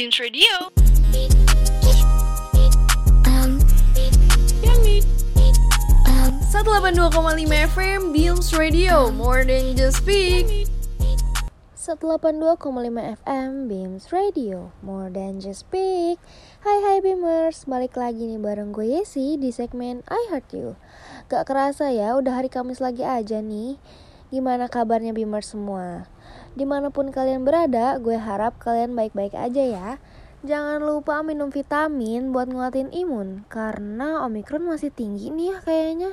Beams Radio. Yummy. um, 182,5 FM Beams Radio More than just speak 182,5 FM Beams Radio More than just speak Hai hai Beamers Balik lagi nih bareng gue Yesi di segmen I Heart You Gak kerasa ya udah hari Kamis lagi aja nih Gimana kabarnya Beamers semua? Di mana pun kalian berada gue harap kalian baik-baik aja ya Jangan lupa minum vitamin buat nguatin imun Karena Omikron masih tinggi nih ya kayaknya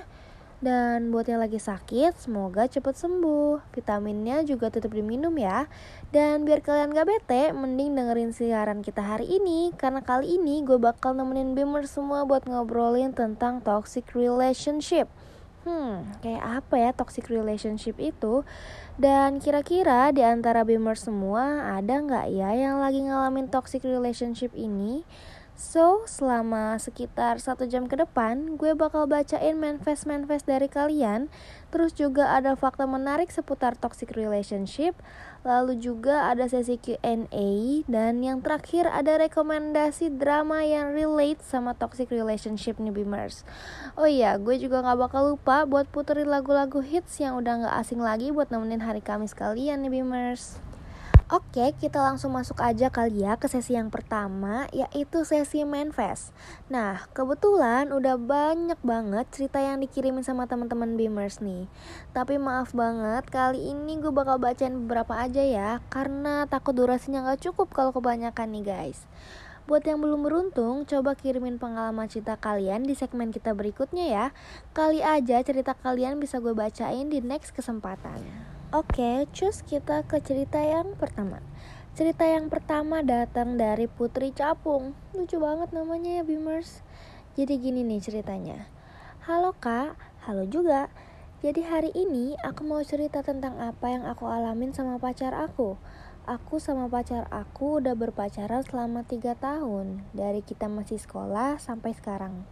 dan buat yang lagi sakit, semoga cepet sembuh. Vitaminnya juga tetap diminum ya. Dan biar kalian gak bete, mending dengerin siaran kita hari ini. Karena kali ini gue bakal nemenin Beamer semua buat ngobrolin tentang toxic relationship. Hmm, kayak apa ya toxic relationship itu? Dan kira-kira di antara Beamer semua ada nggak ya yang lagi ngalamin toxic relationship ini? So, selama sekitar satu jam ke depan, gue bakal bacain manifest-manifest dari kalian. Terus juga ada fakta menarik seputar toxic relationship. Lalu juga ada sesi Q&A. Dan yang terakhir ada rekomendasi drama yang relate sama toxic relationship nih Beamers. Oh iya, gue juga gak bakal lupa buat puterin lagu-lagu hits yang udah gak asing lagi buat nemenin hari Kamis kalian nih Beamers. Oke, kita langsung masuk aja kali ya ke sesi yang pertama, yaitu sesi manifest. Nah, kebetulan udah banyak banget cerita yang dikirimin sama teman-teman Beamers nih. Tapi maaf banget, kali ini gue bakal bacain beberapa aja ya, karena takut durasinya gak cukup kalau kebanyakan nih guys. Buat yang belum beruntung, coba kirimin pengalaman cerita kalian di segmen kita berikutnya ya. Kali aja cerita kalian bisa gue bacain di next kesempatan. Oke, cus kita ke cerita yang pertama. Cerita yang pertama datang dari Putri Capung. Lucu banget namanya ya Beamers. Jadi gini nih ceritanya. Halo kak, halo juga. Jadi hari ini aku mau cerita tentang apa yang aku alamin sama pacar aku. Aku sama pacar aku udah berpacaran selama 3 tahun. Dari kita masih sekolah sampai sekarang.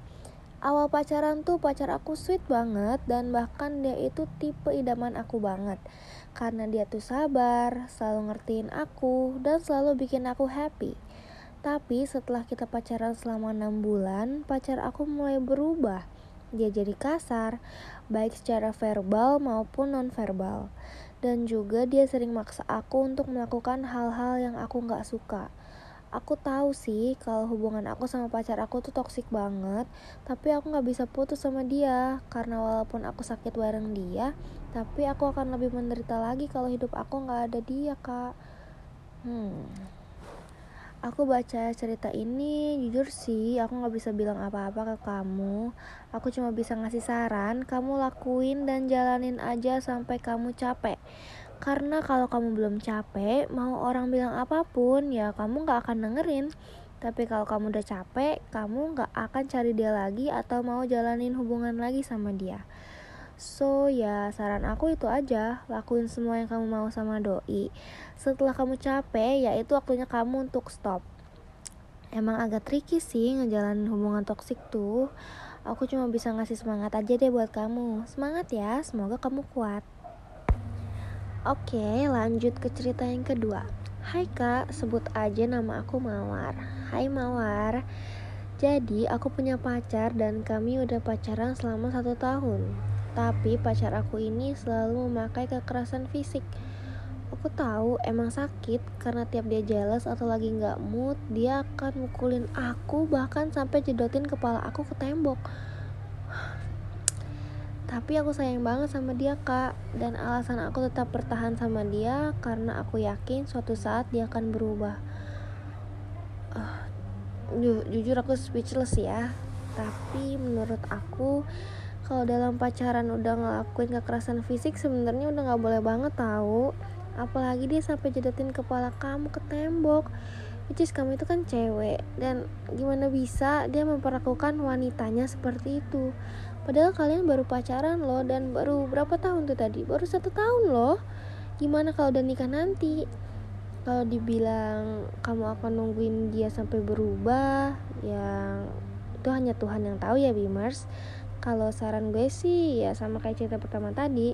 Awal pacaran tuh pacar aku sweet banget dan bahkan dia itu tipe idaman aku banget. Karena dia tuh sabar, selalu ngertiin aku, dan selalu bikin aku happy. Tapi setelah kita pacaran selama 6 bulan, pacar aku mulai berubah. Dia jadi kasar, baik secara verbal maupun non-verbal. Dan juga dia sering maksa aku untuk melakukan hal-hal yang aku gak suka aku tahu sih kalau hubungan aku sama pacar aku tuh toksik banget tapi aku nggak bisa putus sama dia. Karena walaupun aku sakit bareng dia tapi aku akan lebih menderita lagi kalau hidup aku nggak ada dia kak. Hmm. Aku baca cerita ini jujur sih aku nggak bisa bilang apa-apa ke kamu. Aku cuma bisa ngasih saran kamu lakuin dan jalanin aja sampai kamu capek karena kalau kamu belum capek, mau orang bilang apa pun, ya kamu gak akan dengerin. Tapi kalau kamu udah capek, kamu gak akan cari dia lagi atau mau jalanin hubungan lagi sama dia. So ya saran aku itu aja, lakuin semua yang kamu mau sama doi. Setelah kamu capek, ya itu waktunya kamu untuk stop. Emang agak tricky sih ngejalanin hubungan toksik tuh. Aku cuma bisa ngasih semangat aja deh buat kamu. Semangat ya, semoga kamu kuat. Oke, lanjut ke cerita yang kedua. Hai kak, sebut aja nama aku Mawar. Hai Mawar. Jadi aku punya pacar dan kami udah pacaran selama satu tahun. Tapi pacar aku ini selalu memakai kekerasan fisik. Aku tahu emang sakit karena tiap dia jealous atau lagi nggak mood, dia akan mukulin aku bahkan sampai jedotin kepala aku ke tembok tapi aku sayang banget sama dia kak. Dan alasan aku tetap bertahan sama dia karena aku yakin suatu saat dia akan berubah. Uh, ju jujur aku speechless ya. Tapi menurut aku kalau dalam pacaran udah ngelakuin kekerasan fisik sebenarnya udah nggak boleh banget tahu. Apalagi dia sampai jedotin kepala kamu ke tembok. Which is kamu itu kan cewek. Dan gimana bisa dia memperlakukan wanitanya seperti itu Padahal kalian baru pacaran loh dan baru berapa tahun tuh tadi? Baru satu tahun loh. Gimana kalau udah nikah nanti? Kalau dibilang kamu akan nungguin dia sampai berubah, yang itu hanya Tuhan yang tahu ya Bimers. Kalau saran gue sih ya sama kayak cerita pertama tadi.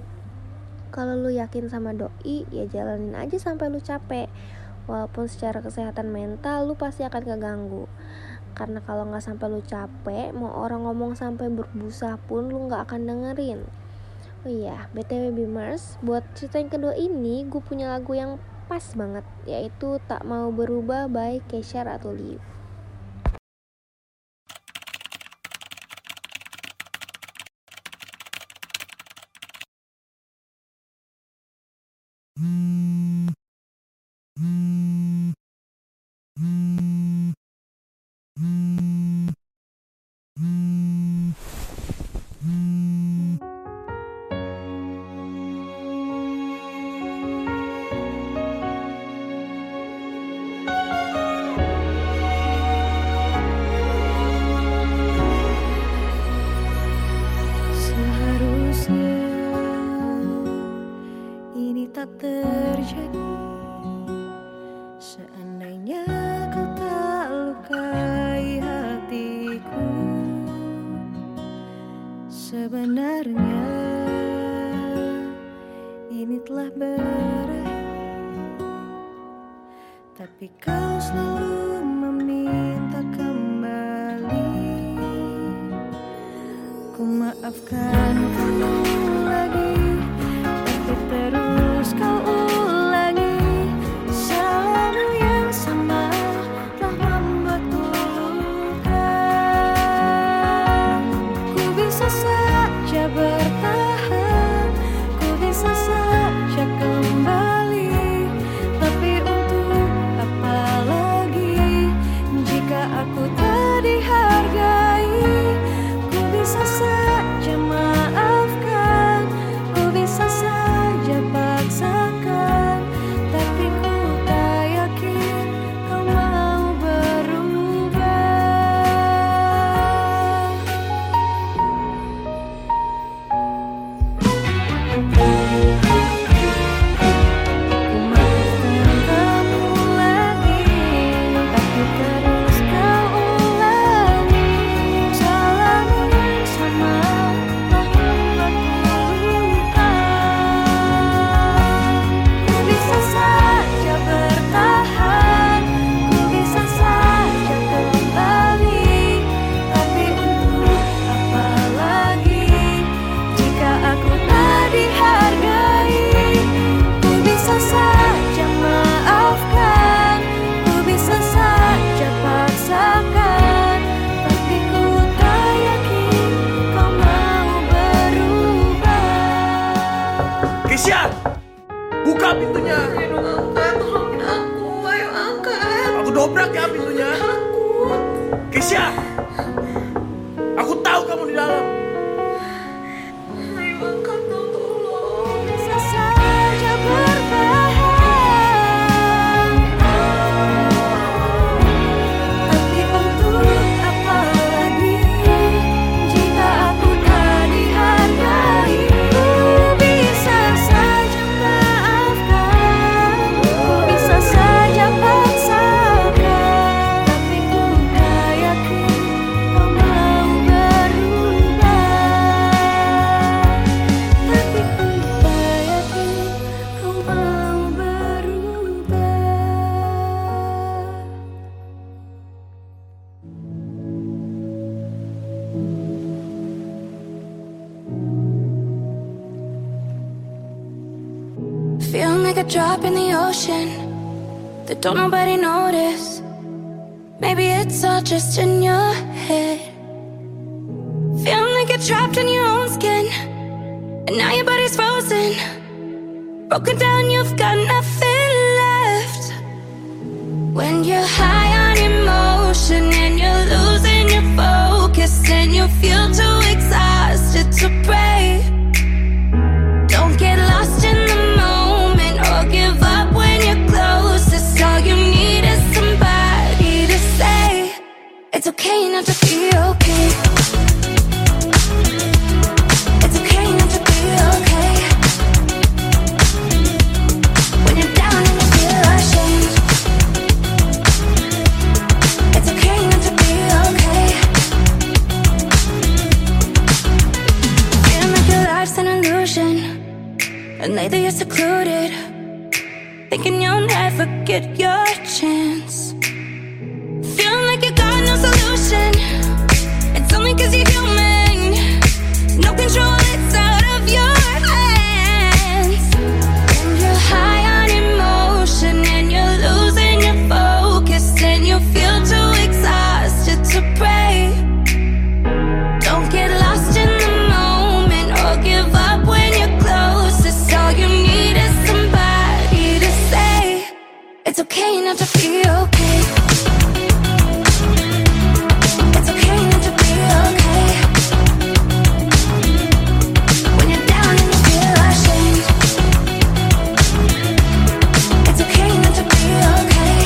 Kalau lu yakin sama doi, ya jalanin aja sampai lu capek. Walaupun secara kesehatan mental lu pasti akan keganggu karena kalau nggak sampai lu capek mau orang ngomong sampai berbusa pun lu nggak akan dengerin. Oh iya btw bimmers buat cerita yang kedua ini gue punya lagu yang pas banget yaitu tak mau berubah by Kesha Ratuliu pintunya. Dobrak ya pintunya. Kesia. Aku tahu kamu di dalam. Don't nobody notice. Maybe it's all just in your head. Feeling like you're trapped in your own skin. And now your body's frozen. Broken down, you've got nothing. You're secluded, thinking you'll never get your chance. Feeling like you're okay not to be okay. It's okay not to be okay. When you're down and you feel ashamed. It's okay not to be okay.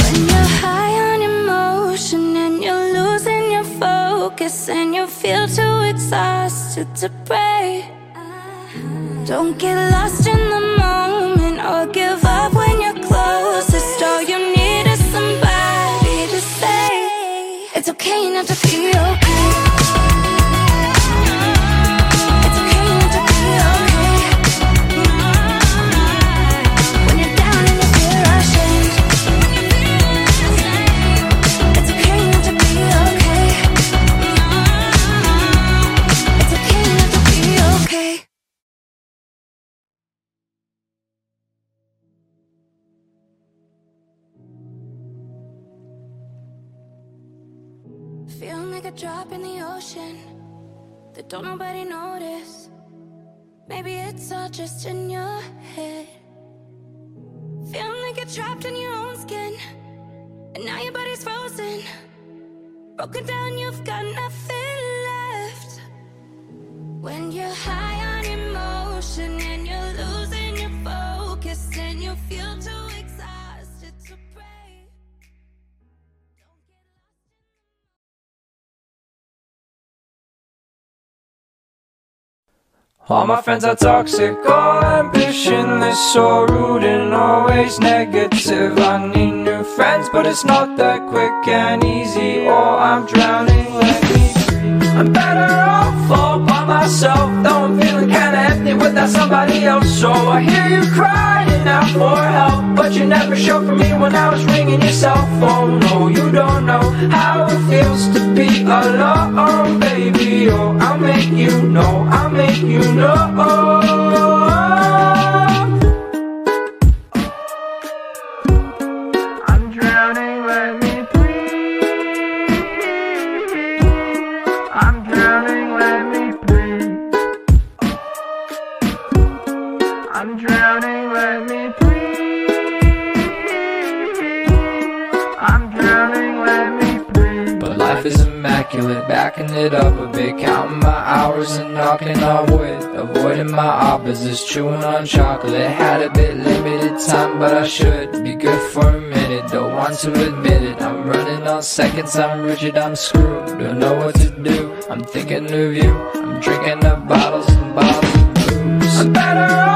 When you're high on emotion and you're losing your focus and you feel too exhausted to pray. Don't get lost in the When you're high on emotion and you're losing your focus, and you feel too exhausted to pray. All my friends are toxic, all ambitionless, so rude and always negative. I need new friends, but it's not that quick and easy. Or I'm drowning, let me. I'm better off myself, though I'm feeling kinda empty without somebody else. So I hear you crying out for help, but you never showed for me when I was ringing your cell phone. No, you don't know how it feels to be alone, baby. Oh, I'll make you know, I'll make you know. Immaculate, backing it up a bit, counting my hours and knocking on wood. Avoiding my opposites, chewing on chocolate. Had a bit limited time, but I should be good for a minute. Don't want to admit it. I'm running on seconds, I'm rigid, I'm screwed. Don't know what to do. I'm thinking of you. I'm drinking up bottles and bottles of booze. I'm better off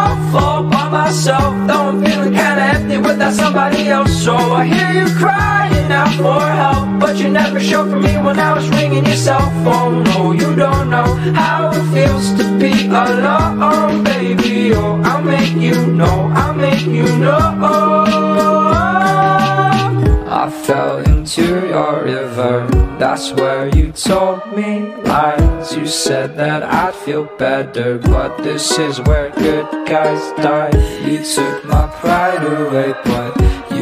myself, though I'm feeling kinda empty without somebody else. So I hear you crying out for help, but you never showed for me when I was ringing your cell phone. No, you don't know how it feels to be alone, baby. Oh, I'll make you know, I'll make you know. I fell into your river. That's where you told me lies. You said that I'd feel better, but this is where good guys die. You took my pride away, but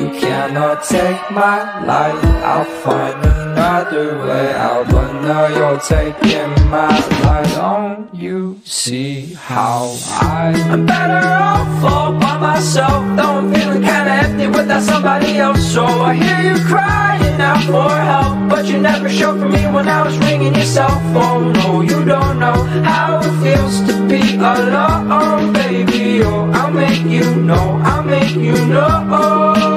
you cannot take my life. I'll find another way out, but now you're taking my life. Don't you see how I am better off all by myself? Though I'm feeling kinda empty without somebody else. So I hear you crying out for help, but you never showed for me when I was ringing your cell phone. No, you don't know how it feels to be alone, baby. Oh, I'll make you know, I'll make you know.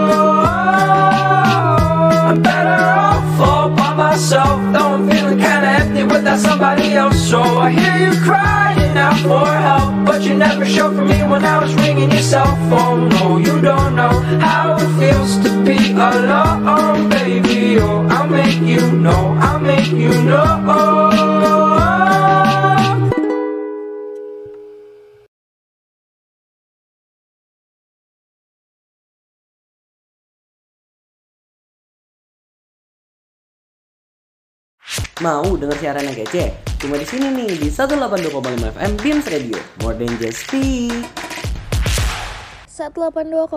Myself, though I'm feeling kinda empty without somebody else. So I hear you crying out for help, but you never showed for me when I was ringing your cell phone. No, you don't know how it feels to be alone, baby. Oh, I'll make you know, I'll make you know. Mau denger siaran yang kece? Cuma di sini nih di 182,5 FM Beams Radio. More than just speak. 182,5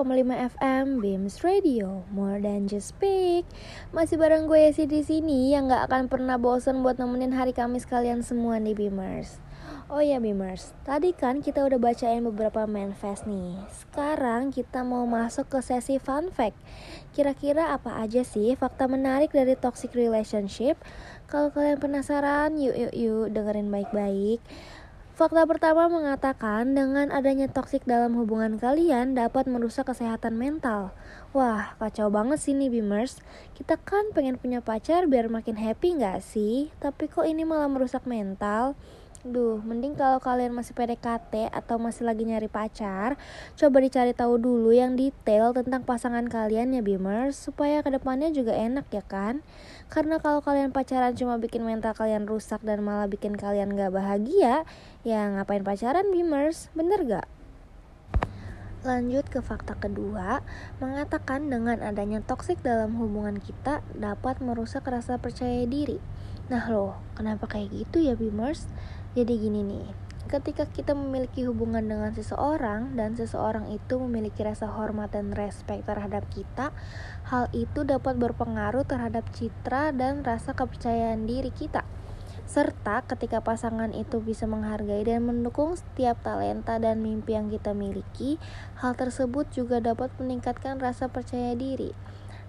FM Beams Radio, more than just speak. Masih bareng gue Yesi di sini yang nggak akan pernah bosan buat nemenin hari Kamis kalian semua nih Beamers. Oh ya Bimers, tadi kan kita udah bacain beberapa manifest nih Sekarang kita mau masuk ke sesi fun fact Kira-kira apa aja sih fakta menarik dari toxic relationship? Kalau kalian penasaran, yuk yuk yuk dengerin baik-baik Fakta pertama mengatakan dengan adanya toksik dalam hubungan kalian dapat merusak kesehatan mental. Wah, kacau banget sih nih Bimers. Kita kan pengen punya pacar biar makin happy nggak sih? Tapi kok ini malah merusak mental? Duh, mending kalau kalian masih PDKT atau masih lagi nyari pacar, coba dicari tahu dulu yang detail tentang pasangan kalian ya Bimers, supaya ke depannya juga enak ya kan? Karena kalau kalian pacaran cuma bikin mental kalian rusak dan malah bikin kalian gak bahagia, ya ngapain pacaran Bimers, bener gak? Lanjut ke fakta kedua, mengatakan dengan adanya toksik dalam hubungan kita dapat merusak rasa percaya diri. Nah loh, kenapa kayak gitu ya Bimers? Jadi gini nih, ketika kita memiliki hubungan dengan seseorang dan seseorang itu memiliki rasa hormat dan respect terhadap kita, hal itu dapat berpengaruh terhadap citra dan rasa kepercayaan diri kita. Serta ketika pasangan itu bisa menghargai dan mendukung setiap talenta dan mimpi yang kita miliki, hal tersebut juga dapat meningkatkan rasa percaya diri.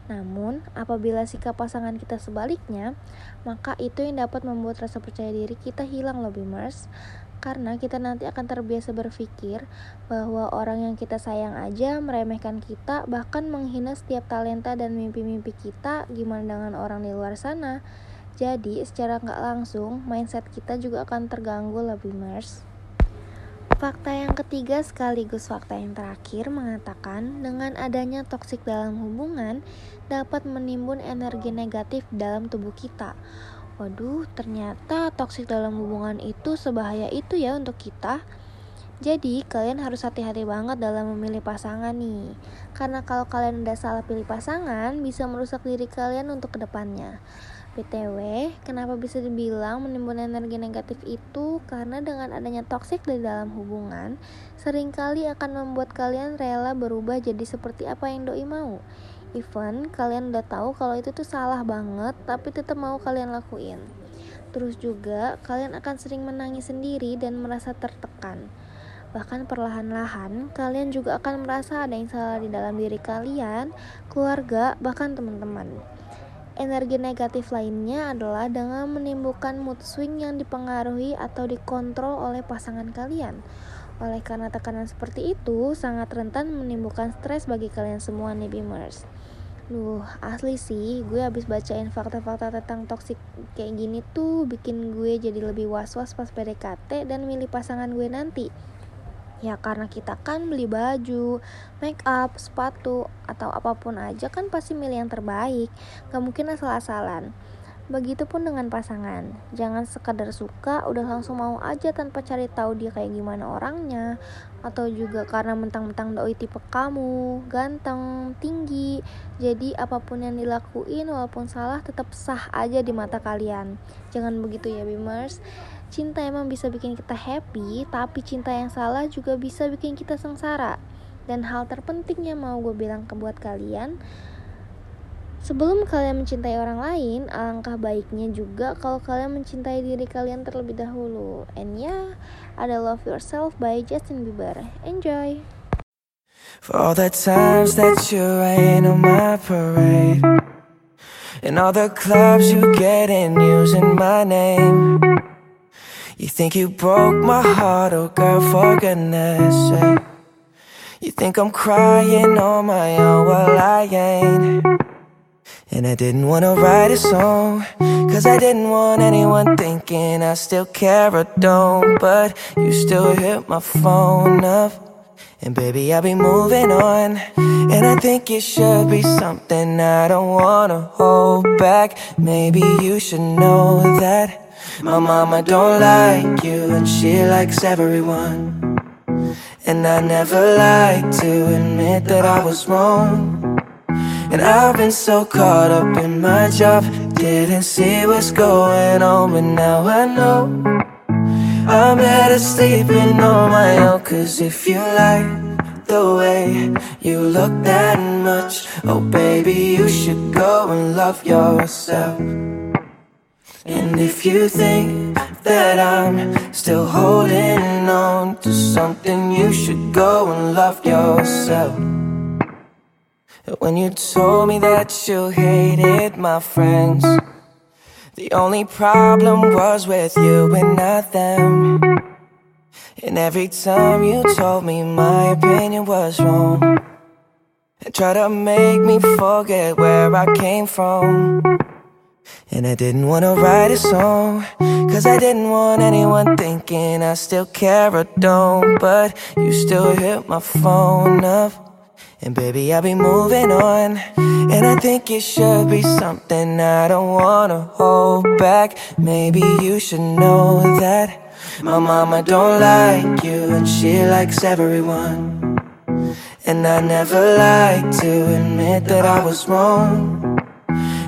Namun, apabila sikap pasangan kita sebaliknya, maka itu yang dapat membuat rasa percaya diri kita hilang lebih mers. Karena kita nanti akan terbiasa berpikir bahwa orang yang kita sayang aja meremehkan kita bahkan menghina setiap talenta dan mimpi-mimpi kita gimana dengan orang di luar sana. Jadi secara nggak langsung mindset kita juga akan terganggu lebih mers Fakta yang ketiga sekaligus fakta yang terakhir mengatakan dengan adanya toksik dalam hubungan dapat menimbun energi negatif dalam tubuh kita. Waduh, ternyata toksik dalam hubungan itu sebahaya itu ya untuk kita. Jadi, kalian harus hati-hati banget dalam memilih pasangan nih. Karena kalau kalian udah salah pilih pasangan, bisa merusak diri kalian untuk ke depannya. BTW, kenapa bisa dibilang menimbun energi negatif itu? Karena dengan adanya toksik di dalam hubungan, sering kali akan membuat kalian rela berubah jadi seperti apa yang doi mau. Even kalian udah tahu kalau itu tuh salah banget, tapi tetap mau kalian lakuin. Terus juga, kalian akan sering menangis sendiri dan merasa tertekan. Bahkan perlahan-lahan, kalian juga akan merasa ada yang salah di dalam diri kalian, keluarga, bahkan teman-teman. Energi negatif lainnya adalah dengan menimbulkan mood swing yang dipengaruhi atau dikontrol oleh pasangan kalian. Oleh karena tekanan seperti itu, sangat rentan menimbulkan stres bagi kalian semua nih Beamers. Duh, asli sih, gue habis bacain fakta-fakta tentang toxic kayak gini tuh bikin gue jadi lebih was-was pas PDKT dan milih pasangan gue nanti. Ya karena kita kan beli baju, make up, sepatu, atau apa pun aja kan pasti milih yang terbaik. Gak mungkin asal-asalan. Begitupun dengan pasangan. Jangan sekadar suka, udah langsung mau aja tanpa cari tahu dia kayak gimana orangnya. Atau juga karena mentang-mentang doi tipe kamu, ganteng, tinggi. Jadi apa pun yang dilakuin walaupun salah tetap sah aja di mata kalian. Jangan begitu ya Bimers. Cinta emang bisa bikin kita happy, tapi cinta yang salah juga bisa bikin kita sengsara. Dan hal terpenting yang mau gue bilang ke buat kalian, sebelum kalian mencintai orang lain, alangkah baiknya juga kalau kalian mencintai diri kalian terlebih dahulu. And yeah, ada Love Yourself by Justin Bieber. Enjoy! For all the times that you rain on my parade And all the clubs you get in using my name You think you broke my heart, oh girl, for goodness sake. You think I'm crying on my own, well I ain't. And I didn't wanna write a song, cause I didn't want anyone thinking I still care or don't. But you still hit my phone up. And baby, I'll be moving on. And I think it should be something I don't wanna hold back. Maybe you should know that. My mama don't like you and she likes everyone. And I never like to admit that I was wrong. And I've been so caught up in my job Didn't see what's going on but now I know. I'm better sleeping on my own Cause if you like the way you look that much Oh baby you should go and love yourself and if you think that I'm still holding on to something, you should go and love yourself. When you told me that you hated my friends, the only problem was with you and not them. And every time you told me my opinion was wrong, and tried to make me forget where I came from. And I didn't wanna write a song, cause I didn't want anyone thinking I still care or don't. But you still hit my phone up. And baby, I'll be moving on. And I think it should be something I don't wanna hold back. Maybe you should know that my mama don't like you, and she likes everyone. And I never like to admit that I was wrong.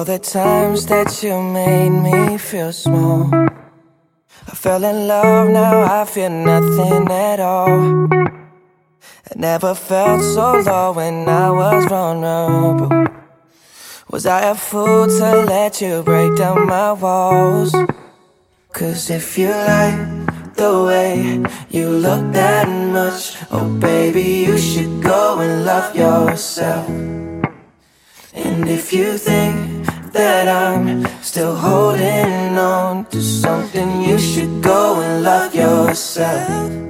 All the times that you made me feel small. I fell in love, now I feel nothing at all. Never felt so low when I was vulnerable. Was I a fool to let you break down my walls? Cause if you like the way you look that much, oh baby, you should go and love yourself. And if you think that I'm still holding on to something, you should go and love yourself.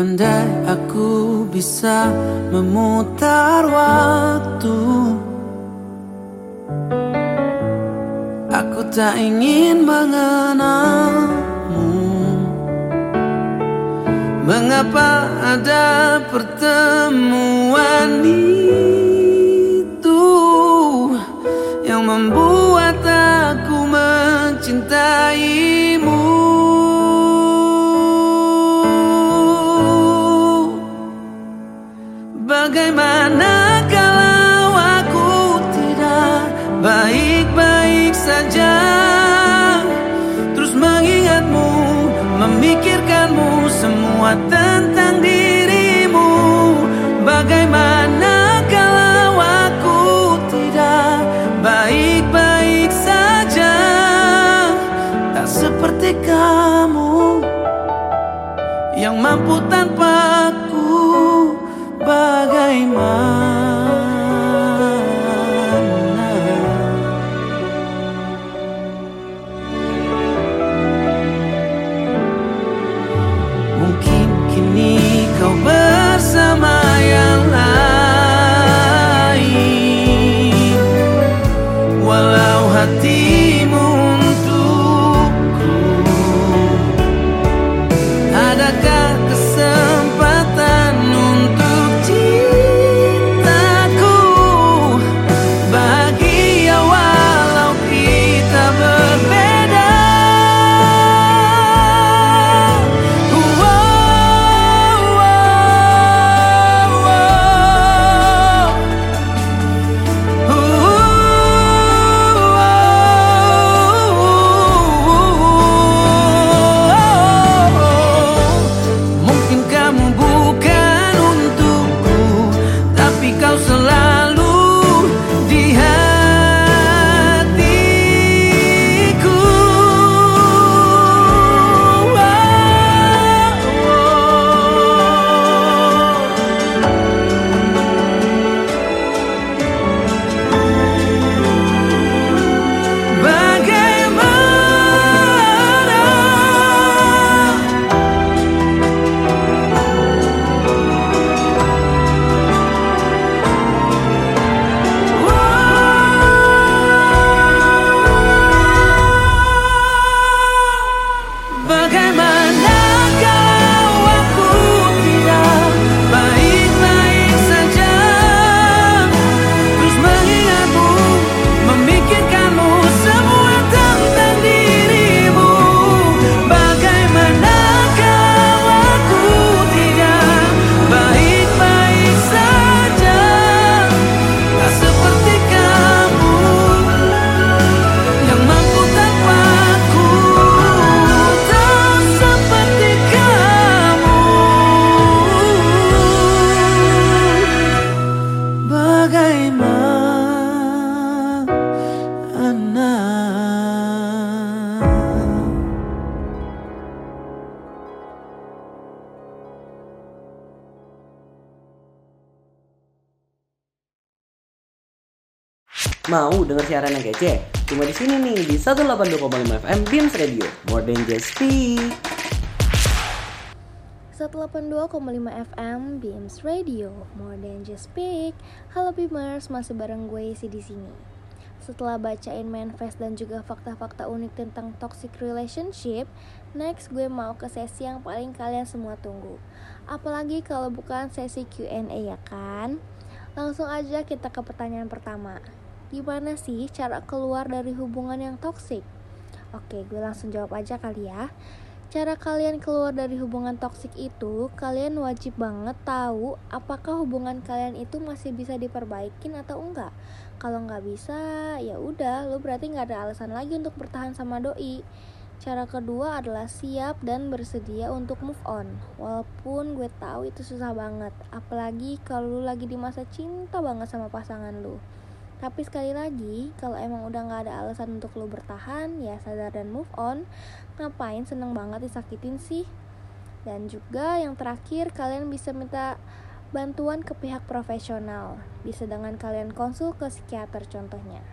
Andai aku bisa memutar waktu. Aku tak ingin mengenalmu. Mengapa ada pertemuan itu Yang membuat aku mencintaimu Bagaimana kalau aku tidak baik-baik saja? Terus mengingatmu, memikirkanmu semua tentang dirimu. Bagaimana kalau aku tidak baik-baik saja? Tak seperti kamu yang mampu tanpaku yang kece? Cuma di sini nih di 182,5 FM Beams Radio. More than just speak. 182,5 FM Beams Radio, More Than Just Speak. Halo Beamers, masih bareng gue sih di sini. Setelah bacain manifest dan juga fakta-fakta unik tentang toxic relationship, next gue mau ke sesi yang paling kalian semua tunggu. Apalagi kalau bukan sesi Q&A ya kan? Langsung aja kita ke pertanyaan pertama. Gimana sih cara keluar dari hubungan yang toxic? Oke, gue langsung jawab aja kali ya. Cara kalian keluar dari hubungan toksik itu, kalian wajib banget tahu apakah hubungan kalian itu masih bisa diperbaikin atau enggak. Kalau nggak bisa, ya udah, lo berarti nggak ada alasan lagi untuk bertahan sama doi. Cara kedua adalah siap dan bersedia untuk move on. Walaupun gue tahu itu susah banget, apalagi kalau lu lagi di masa cinta banget sama pasangan lu. Tapi sekali lagi, kalau emang udah gak ada alasan untuk lo bertahan, ya sadar dan move on. Ngapain seneng banget disakitin sih? Dan juga yang terakhir, kalian bisa minta bantuan ke pihak profesional. Bisa dengan kalian konsul ke psikiater contohnya.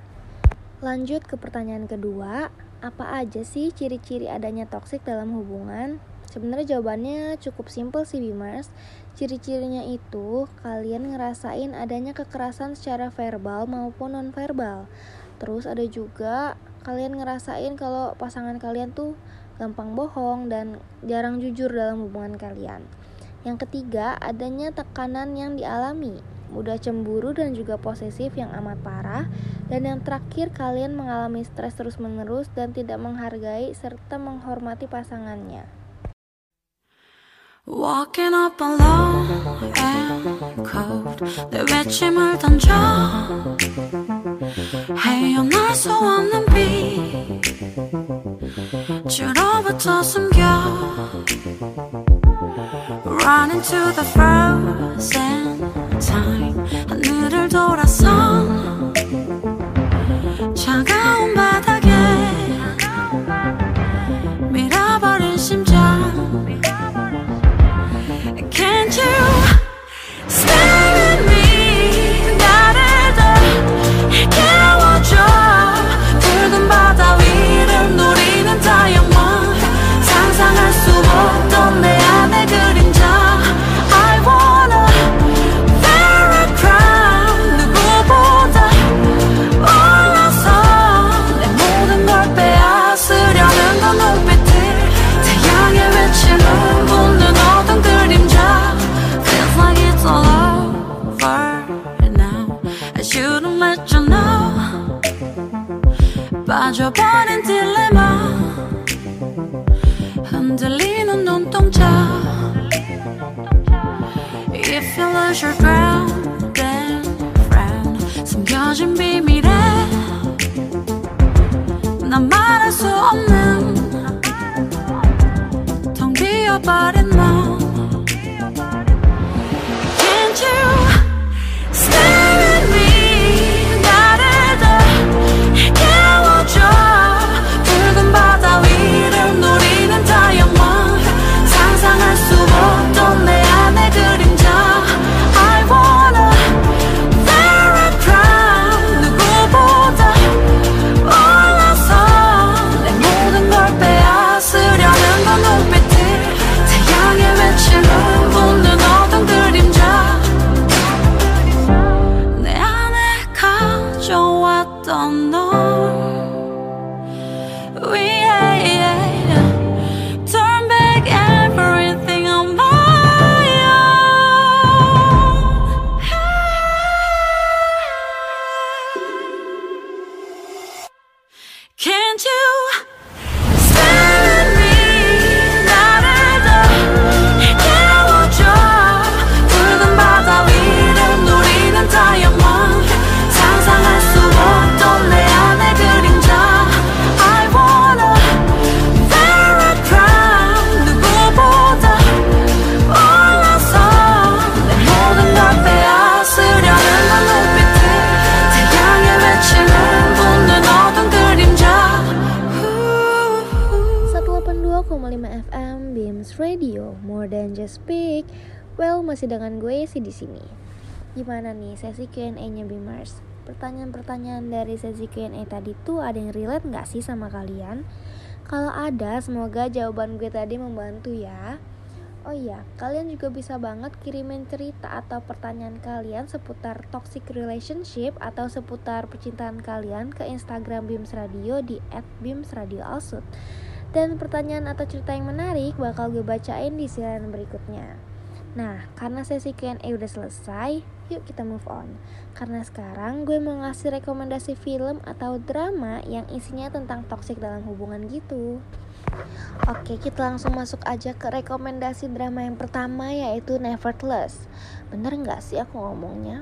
Lanjut ke pertanyaan kedua, apa aja sih ciri-ciri adanya toksik dalam hubungan? Sebenarnya jawabannya cukup simpel sih Bimers. Ciri-cirinya itu kalian ngerasain adanya kekerasan secara verbal maupun nonverbal. Terus ada juga kalian ngerasain kalau pasangan kalian tuh gampang bohong dan jarang jujur dalam hubungan kalian. Yang ketiga, adanya tekanan yang dialami, mudah cemburu dan juga posesif yang amat parah. Dan yang terakhir, kalian mengalami stres terus-menerus dan tidak menghargai serta menghormati pasangannya. Walking up alone and cold 내 외침을 던져 헤어날 수 없는 빛 주로부터 숨겨 Run into the frozen time 하늘을 돌아서 차가운 바닥에 밀어버린 심장 you. Stay FM Beams Radio, More Than Just Speak. Well, masih dengan gue sih di sini. Gimana nih sesi Q&A-nya Beamers? pertanyaan-pertanyaan dari sesi Q&A tadi tuh ada yang relate nggak sih sama kalian? Kalau ada, semoga jawaban gue tadi membantu ya. Oh iya, kalian juga bisa banget kirimin cerita atau pertanyaan kalian seputar toxic relationship atau seputar percintaan kalian ke Instagram Bims Radio di @bimsradioalsut. Dan pertanyaan atau cerita yang menarik bakal gue bacain di siaran berikutnya. Nah, karena sesi Q&A udah selesai, yuk kita move on. Karena sekarang gue mau ngasih rekomendasi film atau drama yang isinya tentang toxic dalam hubungan gitu. Oke, kita langsung masuk aja ke rekomendasi drama yang pertama yaitu Nevertheless. Bener nggak sih aku ngomongnya?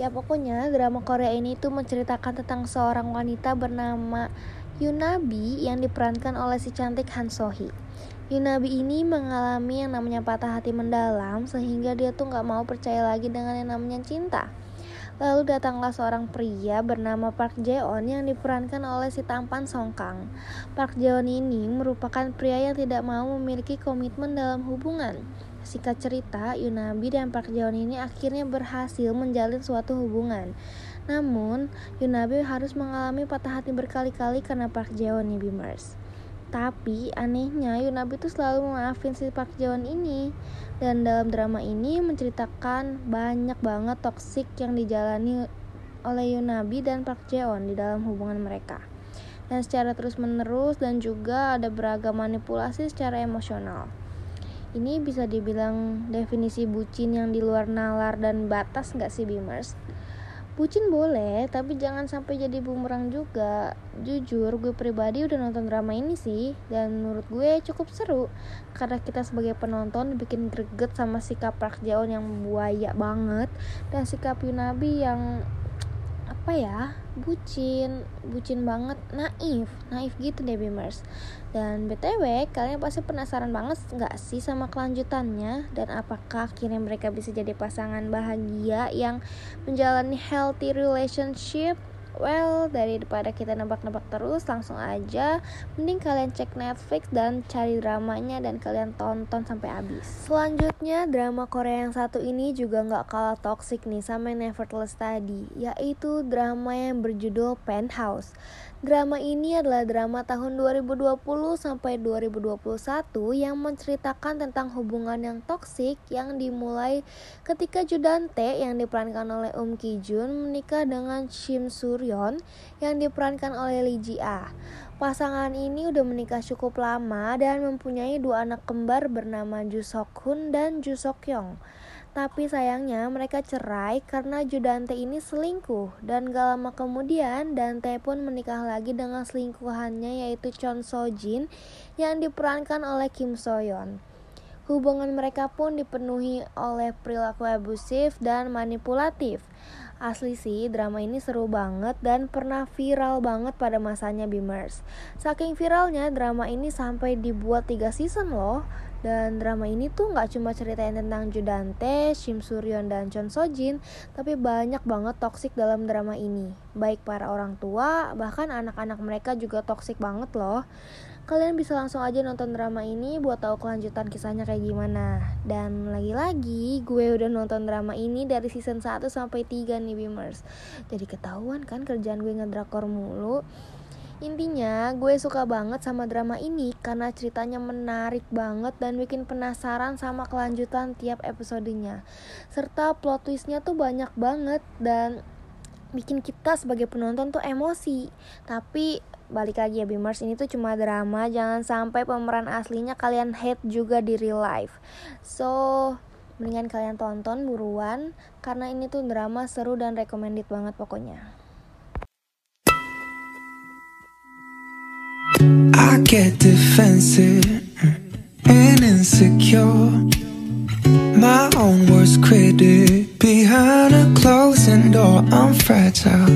Ya pokoknya drama Korea ini tuh menceritakan tentang seorang wanita bernama Yunabi yang diperankan oleh si cantik Han Sohee. Yunabi ini mengalami yang namanya patah hati mendalam sehingga dia tuh nggak mau percaya lagi dengan yang namanya cinta. Lalu datanglah seorang pria bernama Park Jeon yang diperankan oleh si tampan Song Kang. Park Jeon ini merupakan pria yang tidak mau memiliki komitmen dalam hubungan. Singkat cerita, Yunabi dan Park Jeon ini akhirnya berhasil menjalin suatu hubungan. Namun, Yunabi harus mengalami patah hati berkali-kali karena Park Jeon nih Bimers. Tapi anehnya Yunabi tuh selalu memaafin si Park Jaewon ini Dan dalam drama ini menceritakan banyak banget toksik yang dijalani oleh Yunabi dan Park Jaewon di dalam hubungan mereka Dan secara terus menerus dan juga ada beragam manipulasi secara emosional Ini bisa dibilang definisi bucin yang di luar nalar dan batas gak sih Bimers? Bucin boleh, tapi jangan sampai jadi bumerang juga. Jujur, gue pribadi udah nonton drama ini sih, dan menurut gue cukup seru. Karena kita sebagai penonton bikin greget sama sikap Park yang buaya banget, dan sikap Yunabi yang apa ya bucin bucin banget naif naif gitu deh Bimers. Dan btw kalian pasti penasaran banget nggak sih sama kelanjutannya? Dan apakah akhirnya mereka bisa jadi pasangan bahagia yang menjalani healthy relationship Well, daripada kita nebak-nebak terus, langsung aja mending kalian cek Netflix dan cari dramanya dan kalian tonton sampai habis. Selanjutnya, drama Korea yang satu ini juga nggak kalah toxic nih sama Nevertheless tadi, yaitu drama yang berjudul Penthouse. Drama ini adalah drama tahun 2020 sampai 2021 yang menceritakan tentang hubungan yang toksik yang dimulai ketika Judante yang diperankan oleh Um Ki Jun menikah dengan Shim Suryon yang diperankan oleh Lee Ji Ah. Pasangan ini udah menikah cukup lama dan mempunyai dua anak kembar bernama Ju Sok Hun dan Ju Sok Yong. Tapi sayangnya mereka cerai karena Judante ini selingkuh dan gak lama kemudian Dante pun menikah lagi dengan selingkuhannya yaitu Chon So Jin yang diperankan oleh Kim So Yeon. Hubungan mereka pun dipenuhi oleh perilaku abusif dan manipulatif. Asli sih, drama ini seru banget dan pernah viral banget pada masanya Bimers. Saking viralnya, drama ini sampai dibuat 3 season loh. Dan drama ini tuh nggak cuma ceritain tentang Judante, Shim Suryon, dan Chon Sojin, tapi banyak banget toksik dalam drama ini. Baik para orang tua, bahkan anak-anak mereka juga toksik banget loh. Kalian bisa langsung aja nonton drama ini buat tahu kelanjutan kisahnya kayak gimana. Dan lagi-lagi, gue udah nonton drama ini dari season 1 sampai 3 nih Bimers. Jadi ketahuan kan kerjaan gue ngedrakor mulu. Intinya, gue suka banget sama drama ini karena ceritanya menarik banget dan bikin penasaran sama kelanjutan tiap episodenya. Serta plot twistnya tuh banyak banget dan bikin kita sebagai penonton tuh emosi. Tapi balik lagi ya Bimers ini tuh cuma drama, jangan sampai pemeran aslinya kalian hate juga di real life. So, mendingan kalian tonton buruan karena ini tuh drama seru dan recommended banget pokoknya. I get defensive and insecure. My own worst critic. Behind a closing door, I'm fragile.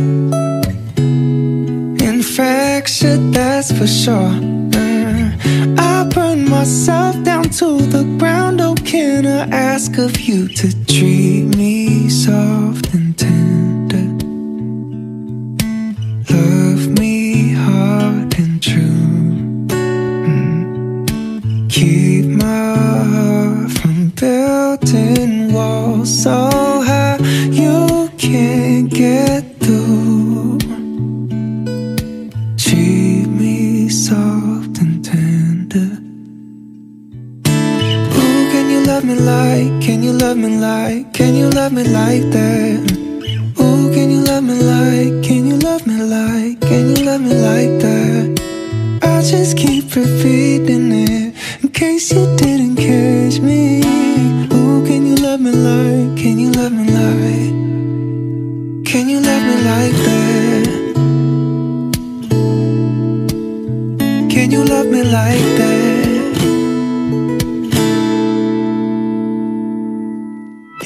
Infectious, that's for sure. I burn myself down to the ground. Oh, can I ask of you to treat me soft and tender? Love me Keep my heart from building walls so high you can't get through. Treat me soft and tender. Ooh, can you love me like? Can you love me like? Can you love me like that? Ooh, can you love me like? Can you love me like? Can you love me like that? I just keep repeating it case you didn't catch me. Ooh, can you love me like? Can you love me like? Can you love me like that? Can you love me like that?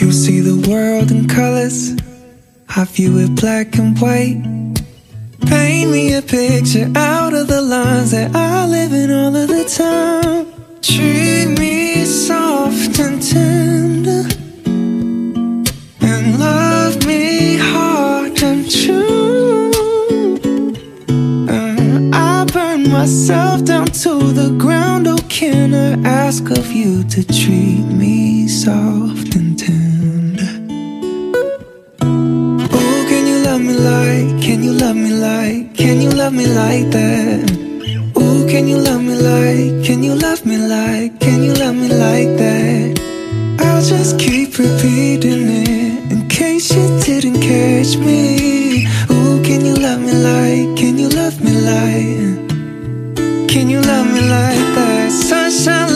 You see the world in colors, I view it black and white. Paint me a picture out of the lines that I live in all of the time. Treat me soft and tender, and love me hard and true. Uh, I burn myself down to the ground. Oh, can I ask of you to treat me soft and tender? Oh, can you love me like? Can you love me like? Can you love me like that? Can you love me like? Can you love me like? Can you love me like that? I'll just keep repeating it in case you didn't catch me. Oh, can you love me like? Can you love me like? Can you love me like that? Sunshine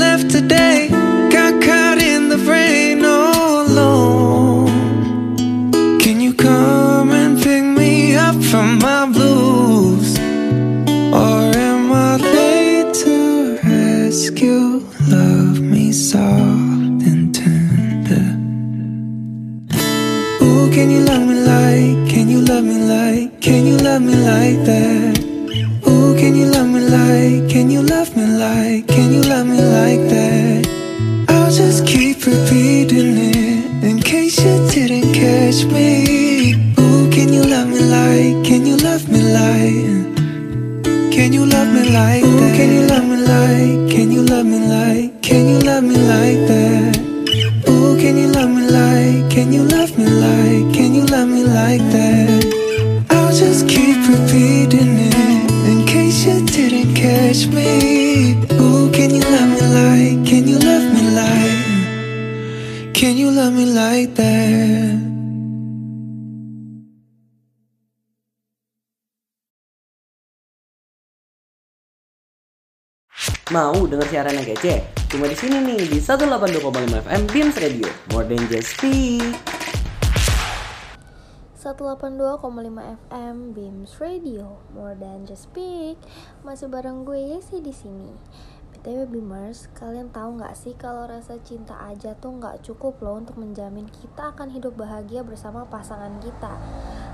Can you love me like that? Ooh, can you love me like? Can you love me like? Can you love me like that? I'll just keep repeating it in case you didn't catch me. Catch me. Ooh, can you love me like? Can you love me like? Can you love me like that? Mau denger siaran yang kece? Cuma di sini nih di 182,5 FM Beams Radio. More than just speak. 182,5 FM Beams Radio More than just speak Masih bareng gue Yesi di sini. BTW Beamers, kalian tahu nggak sih kalau rasa cinta aja tuh nggak cukup loh untuk menjamin kita akan hidup bahagia bersama pasangan kita.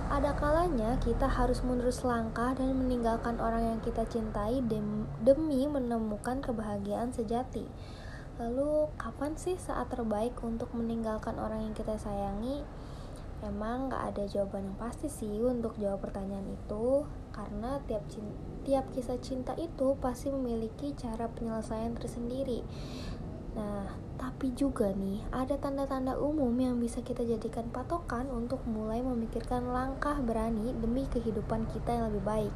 Ada kalanya kita harus mundur selangkah dan meninggalkan orang yang kita cintai dem- demi menemukan kebahagiaan sejati. Lalu, kapan sih saat terbaik untuk meninggalkan orang yang kita sayangi? Emang gak ada jawaban yang pasti sih untuk jawab pertanyaan itu Karena tiap, cin- tiap kisah cinta itu pasti memiliki cara penyelesaian tersendiri. Nah, tapi juga nih ada tanda-tanda umum yang bisa kita jadikan patokan untuk mulai memikirkan langkah berani demi kehidupan kita yang lebih baik.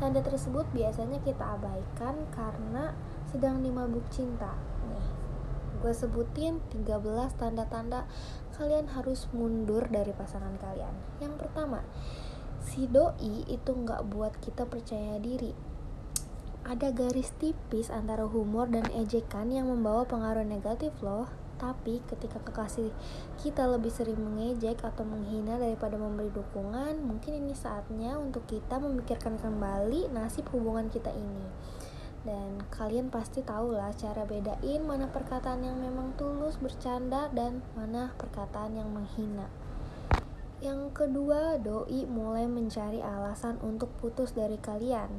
Tanda tersebut biasanya kita abaikan karena sedang dimabuk cinta. Nih, gue sebutin 13 tanda-tanda kalian harus mundur dari pasangan kalian. Yang pertama, si doi itu nggak buat kita percaya diri. Ada garis tipis antara humor dan ejekan yang membawa pengaruh negatif loh. Tapi ketika kekasih kita lebih sering mengejek atau menghina daripada memberi dukungan, mungkin ini saatnya untuk kita memikirkan kembali nasib hubungan kita ini dan kalian pasti tahu lah cara bedain mana perkataan yang memang tulus bercanda dan mana perkataan yang menghina. Yang kedua, doi mulai mencari alasan untuk putus dari kalian.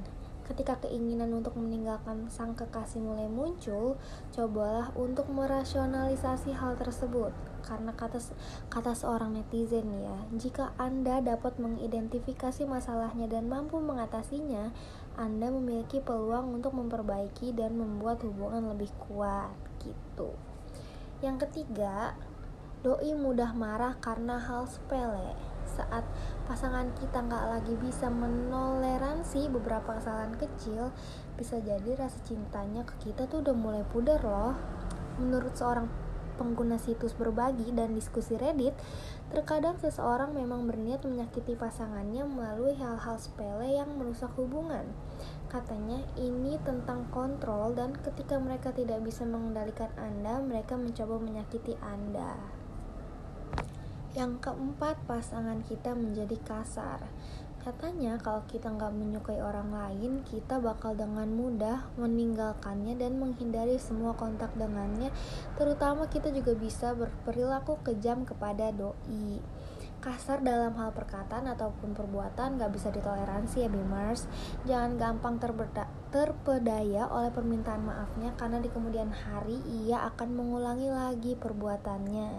Ketika keinginan untuk meninggalkan sang kekasih mulai muncul, cobalah untuk merasionalisasi hal tersebut. Karena kata kata seorang netizen ya, jika Anda dapat mengidentifikasi masalahnya dan mampu mengatasinya, anda memiliki peluang untuk memperbaiki dan membuat hubungan lebih kuat gitu. Yang ketiga, doi mudah marah karena hal sepele. Saat pasangan kita nggak lagi bisa menoleransi beberapa kesalahan kecil, bisa jadi rasa cintanya ke kita tuh udah mulai pudar loh. Menurut seorang pengguna situs berbagi dan diskusi Reddit, terkadang seseorang memang berniat menyakiti pasangannya melalui hal-hal sepele yang merusak hubungan. Katanya ini tentang kontrol dan ketika mereka tidak bisa mengendalikan Anda, mereka mencoba menyakiti Anda. Yang keempat, pasangan kita menjadi kasar. Katanya kalau kita nggak menyukai orang lain, kita bakal dengan mudah meninggalkannya dan menghindari semua kontak dengannya. Terutama kita juga bisa berperilaku kejam kepada doi. Kasar dalam hal perkataan ataupun perbuatan nggak bisa ditoleransi ya Bimers. Jangan gampang terberda- terpedaya oleh permintaan maafnya karena di kemudian hari ia akan mengulangi lagi perbuatannya.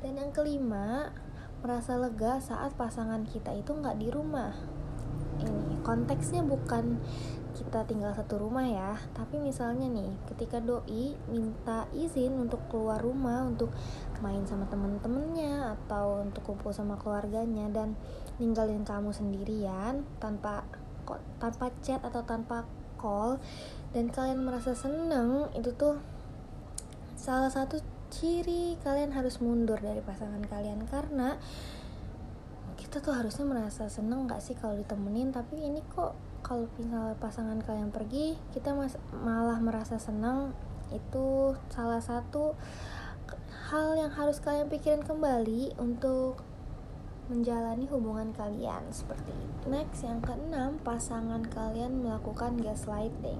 Dan yang kelima, merasa lega saat pasangan kita itu nggak di rumah. Ini konteksnya bukan kita tinggal satu rumah ya, tapi misalnya nih, ketika doi minta izin untuk keluar rumah untuk main sama temen-temennya atau untuk kumpul sama keluarganya dan ninggalin kamu sendirian tanpa tanpa chat atau tanpa call dan kalian merasa seneng itu tuh salah satu ciri kalian harus mundur dari pasangan kalian. Karena kita tuh harusnya merasa seneng gak sih kalau ditemenin? Tapi ini kok kalau misalnya pasangan kalian pergi kita mas malah merasa senang itu salah satu hal yang harus kalian pikirin kembali untuk menjalani hubungan kalian. Seperti itu. Next yang keenam, pasangan kalian melakukan gaslighting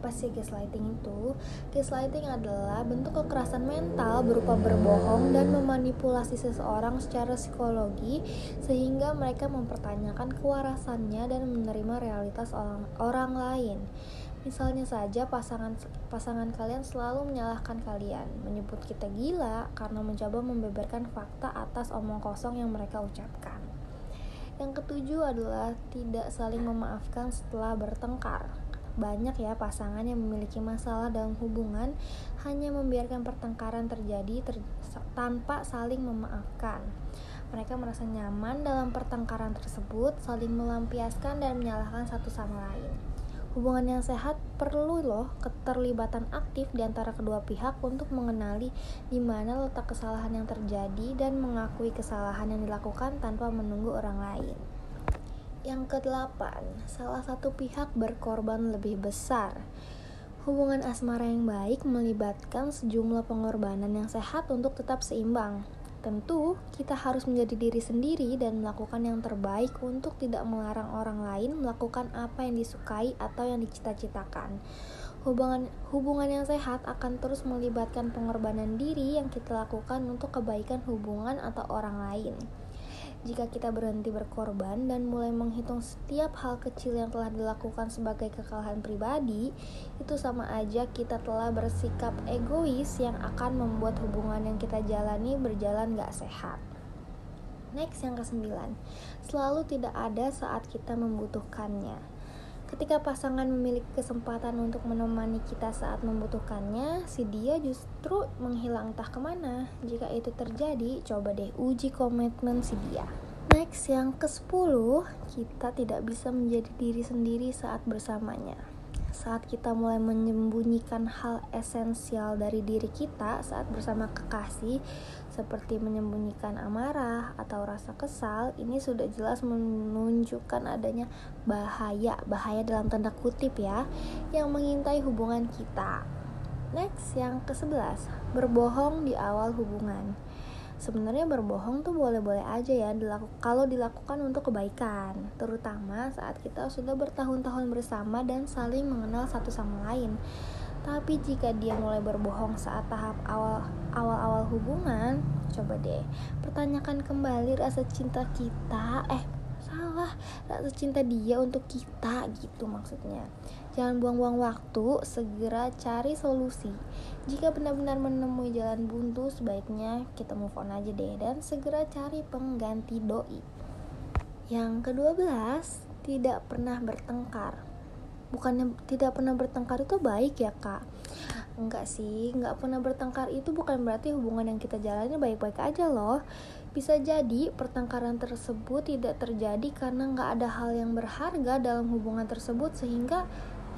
apa sih gaslighting itu? Gaslighting adalah bentuk kekerasan mental berupa berbohong dan memanipulasi seseorang secara psikologi sehingga mereka mempertanyakan kewarasannya dan menerima realitas orang, orang lain. Misalnya saja pasangan pasangan kalian selalu menyalahkan kalian, menyebut kita gila karena mencoba membeberkan fakta atas omong kosong yang mereka ucapkan. Yang ketujuh adalah tidak saling memaafkan setelah bertengkar banyak ya pasangan yang memiliki masalah dalam hubungan hanya membiarkan pertengkaran terjadi ter tanpa saling memaafkan. Mereka merasa nyaman dalam pertengkaran tersebut, saling melampiaskan dan menyalahkan satu sama lain. Hubungan yang sehat perlu loh keterlibatan aktif di antara kedua pihak untuk mengenali di mana letak kesalahan yang terjadi dan mengakui kesalahan yang dilakukan tanpa menunggu orang lain. Yang kedelapan, salah satu pihak berkorban lebih besar. Hubungan asmara yang baik melibatkan sejumlah pengorbanan yang sehat untuk tetap seimbang. Tentu, kita harus menjadi diri sendiri dan melakukan yang terbaik untuk tidak melarang orang lain melakukan apa yang disukai atau yang dicita-citakan. Hubungan, hubungan yang sehat akan terus melibatkan pengorbanan diri yang kita lakukan untuk kebaikan hubungan atau orang lain. Jika kita berhenti berkorban dan mulai menghitung setiap hal kecil yang telah dilakukan sebagai kekalahan pribadi, itu sama aja kita telah bersikap egois yang akan membuat hubungan yang kita jalani berjalan gak sehat. Next yang kesembilan, selalu tidak ada saat kita membutuhkannya. Ketika pasangan memiliki kesempatan untuk menemani kita saat membutuhkannya, si dia justru menghilang entah ke mana. Jika itu terjadi, coba deh uji komitmen si dia. Next, yang ke-10, kita tidak bisa menjadi diri sendiri saat bersamanya saat kita mulai menyembunyikan hal esensial dari diri kita saat bersama kekasih seperti menyembunyikan amarah atau rasa kesal ini sudah jelas menunjukkan adanya bahaya bahaya dalam tanda kutip ya yang mengintai hubungan kita. Next yang ke 11 berbohong di awal hubungan sebenarnya berbohong tuh boleh-boleh aja ya dilaku kalau dilakukan untuk kebaikan terutama saat kita sudah bertahun-tahun bersama dan saling mengenal satu sama lain. Tapi jika dia mulai berbohong saat tahap awal awal-awal hubungan coba deh pertanyakan kembali rasa cinta kita eh salah rasa cinta dia untuk kita gitu maksudnya jangan buang-buang waktu segera cari solusi. Jika benar-benar menemui jalan buntu sebaiknya kita move on aja deh dan segera cari pengganti doi. Yang kedua belas tidak pernah bertengkar. Bukannya tidak pernah bertengkar itu baik ya kak? Enggak sih enggak pernah bertengkar itu bukan berarti hubungan yang kita jalani baik-baik aja loh. Bisa jadi pertengkaran tersebut tidak terjadi karena nggak ada hal yang berharga dalam hubungan tersebut sehingga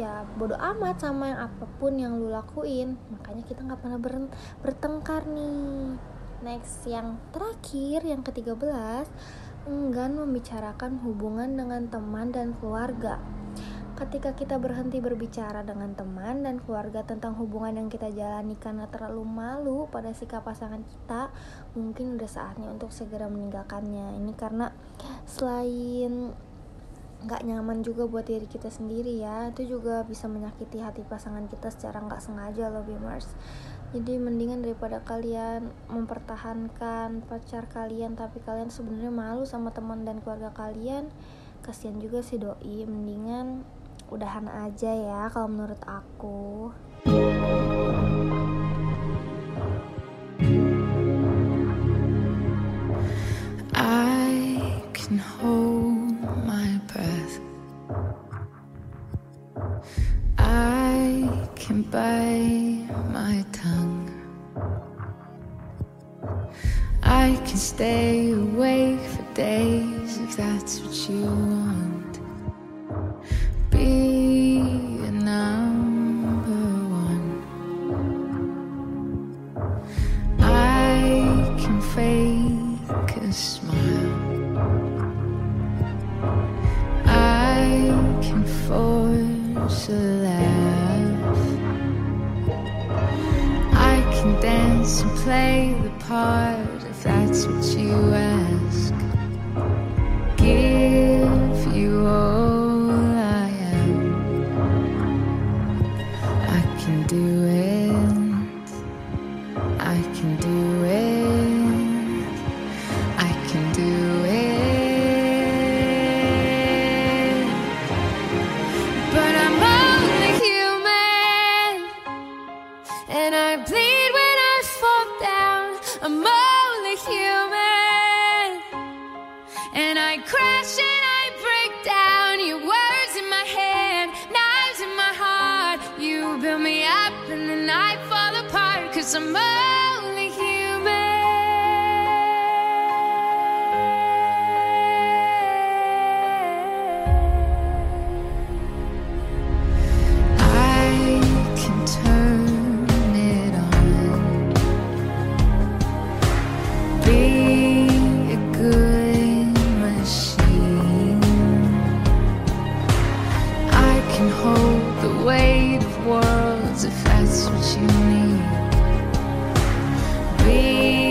ya bodoh amat sama yang apa pun yang lu lakuin. Makanya kita nggak pernah ber- bertengkar nih. Next yang terakhir yang ke-13 enggan membicarakan hubungan dengan teman dan keluarga. Ketika kita berhenti berbicara dengan teman dan keluarga tentang hubungan yang kita jalani karena terlalu malu pada sikap pasangan kita, mungkin udah saatnya untuk segera meninggalkannya. Ini karena selain nggak nyaman juga buat diri kita sendiri ya, itu juga bisa menyakiti hati pasangan kita secara nggak sengaja loh, Bimers. Jadi mendingan daripada kalian mempertahankan pacar kalian tapi kalian sebenarnya malu sama teman dan keluarga kalian, kasihan juga sih doi. Mendingan udahan aja ya kalau menurut aku. Stay awake for days if that's what you want. Can hold the weight of worlds if that's what you need. Be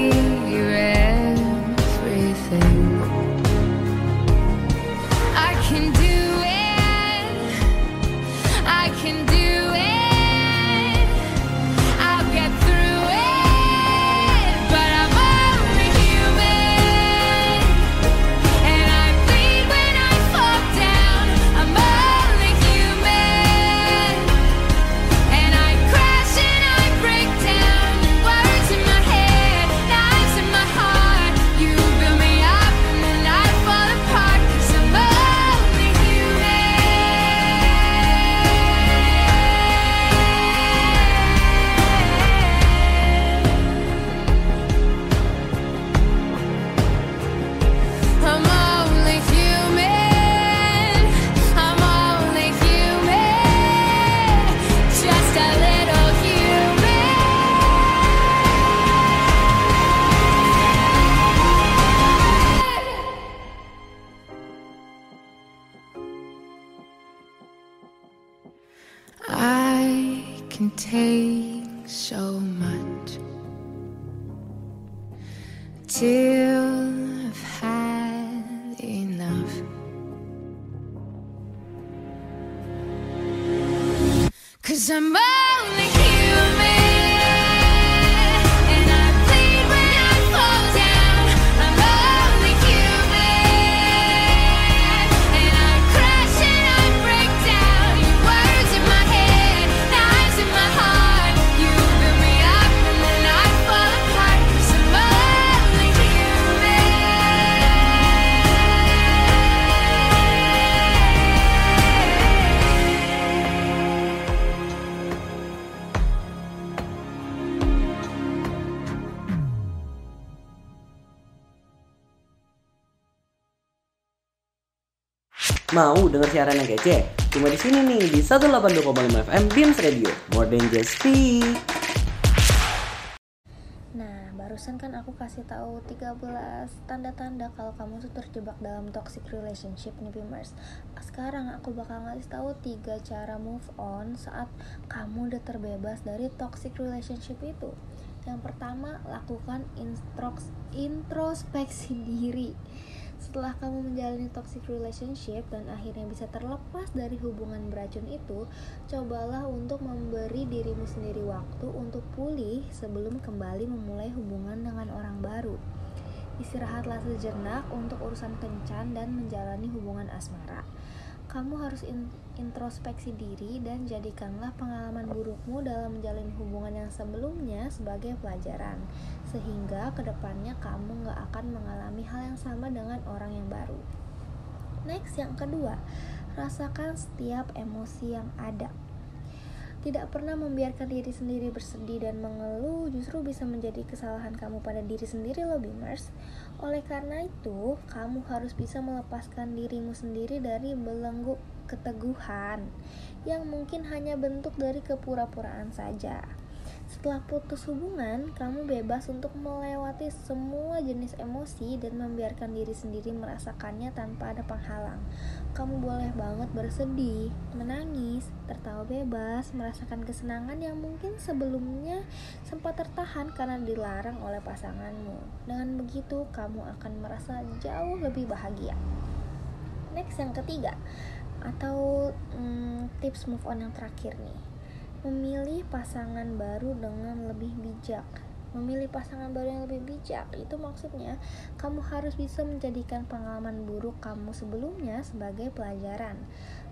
Mau denger siaran yang kece? Cuma di sini nih di 182,5 FM Beams Radio. More than just speak. Nah, barusan kan aku kasih tahu 13 tanda-tanda kalau kamu tuh terjebak dalam toxic relationship nih Beamers. Sekarang aku bakal ngasih tahu tiga cara move on saat kamu udah terbebas dari toxic relationship itu. Yang pertama, lakukan introspeksi diri. Setelah kamu menjalani toxic relationship dan akhirnya bisa terlepas dari hubungan beracun itu, cobalah untuk memberi dirimu sendiri waktu untuk pulih sebelum kembali memulai hubungan dengan orang baru. Istirahatlah sejenak untuk urusan kencan dan menjalani hubungan asmara. Kamu harus in- introspeksi diri dan jadikanlah pengalaman burukmu dalam menjalin hubungan yang sebelumnya sebagai pelajaran, sehingga ke depannya kamu gak akan mengalami hal yang sama dengan orang yang baru. Next, yang kedua, rasakan setiap emosi yang ada. Tidak pernah membiarkan diri sendiri bersedih dan mengeluh justru bisa menjadi kesalahan kamu pada diri sendiri loh Beamers. Oleh karena itu, kamu harus bisa melepaskan dirimu sendiri dari belenggu keteguhan yang mungkin hanya bentuk dari kepura-puraan saja. Setelah putus hubungan, kamu bebas untuk melewati semua jenis emosi dan membiarkan diri sendiri merasakannya tanpa ada penghalang. Kamu boleh banget bersedih, menangis, tertawa bebas, merasakan kesenangan yang mungkin sebelumnya sempat tertahan karena dilarang oleh pasanganmu. Dengan begitu, kamu akan merasa jauh lebih bahagia. Next, yang ketiga, atau hmm, tips move on yang terakhir nih memilih pasangan baru dengan lebih bijak. Memilih pasangan baru yang lebih bijak itu maksudnya kamu harus bisa menjadikan pengalaman buruk kamu sebelumnya sebagai pelajaran.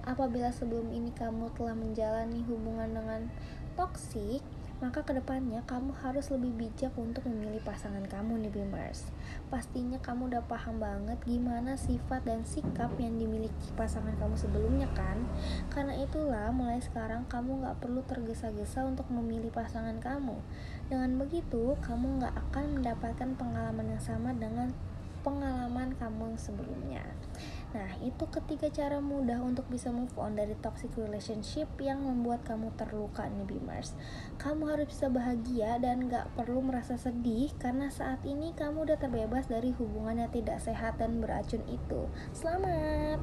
Apabila sebelum ini kamu telah menjalani hubungan dengan toksik, maka ke depannya kamu harus lebih bijak untuk memilih pasangan kamu nih Beamers. Pastinya kamu udah paham banget gimana sifat dan sikap yang dimiliki pasangan kamu sebelumnya kan? Karena itulah mulai sekarang kamu gak perlu tergesa-gesa untuk memilih pasangan kamu. Dengan begitu, kamu gak akan mendapatkan pengalaman yang sama dengan pengalaman kamu yang sebelumnya. Nah, itu ketiga cara mudah untuk bisa move on dari toxic relationship yang membuat kamu terluka nih Beamers. Kamu harus bisa bahagia dan gak perlu merasa sedih karena saat ini kamu udah terbebas dari hubungan yang tidak sehat dan beracun itu. Selamat!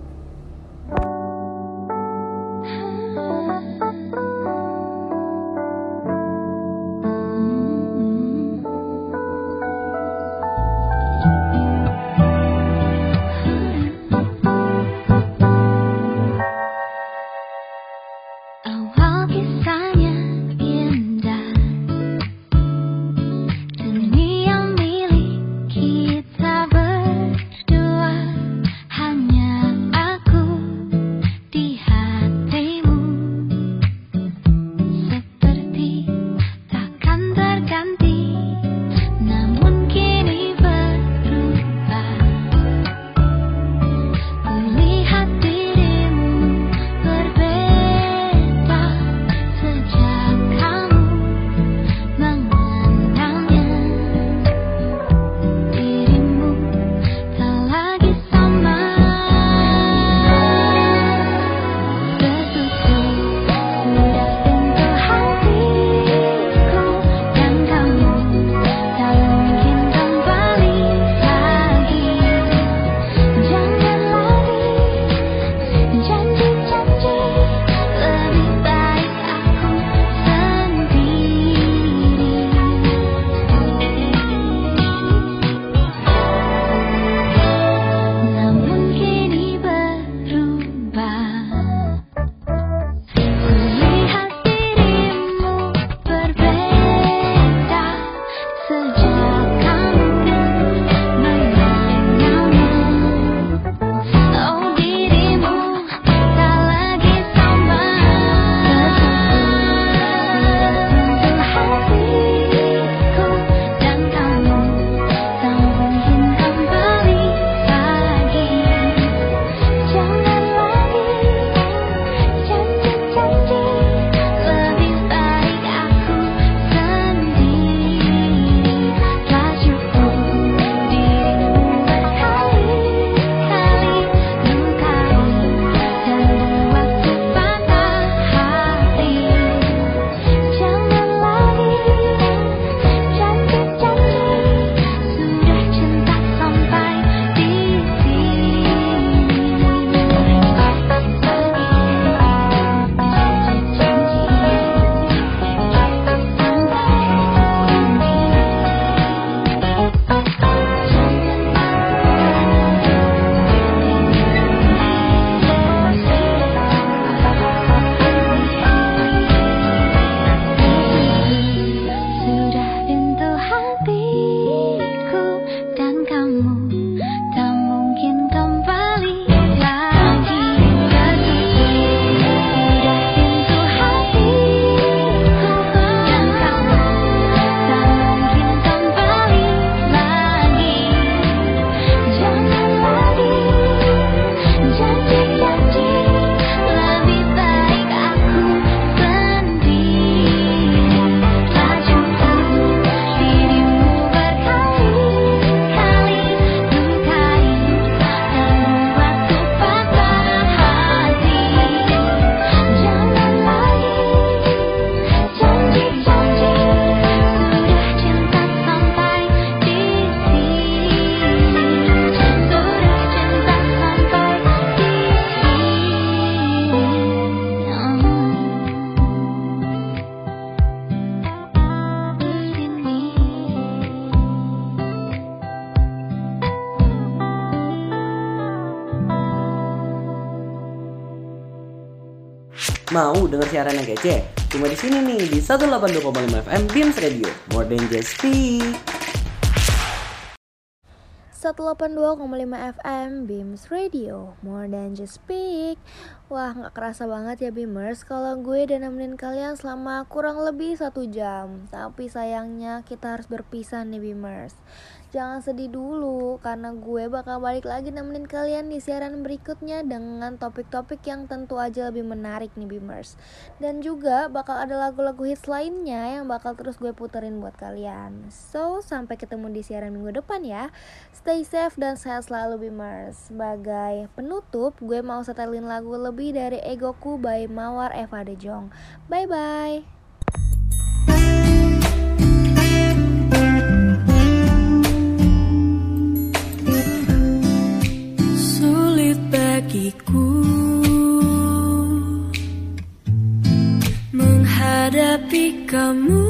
182,5 FM Beams Radio. More than just speak. 182,5 FM Beams Radio More than just speak Wah gak kerasa banget ya Beamers Kalau gue udah nemenin kalian selama kurang lebih satu jam Tapi sayangnya kita harus berpisah nih Beamers Jangan sedih dulu karena gue bakal balik lagi nemenin kalian di siaran berikutnya dengan topik-topik yang tentu aja lebih menarik nih Beamers. Dan juga bakal ada lagu-lagu hits lainnya yang bakal terus gue puterin buat kalian. So, sampai ketemu di siaran minggu depan ya. Stay safe dan sehat selalu Beamers. Sebagai penutup, gue mau setelin lagu lebih dari Egoku by Mawar Eva De Jong. Bye bagiku menghadapi kamu,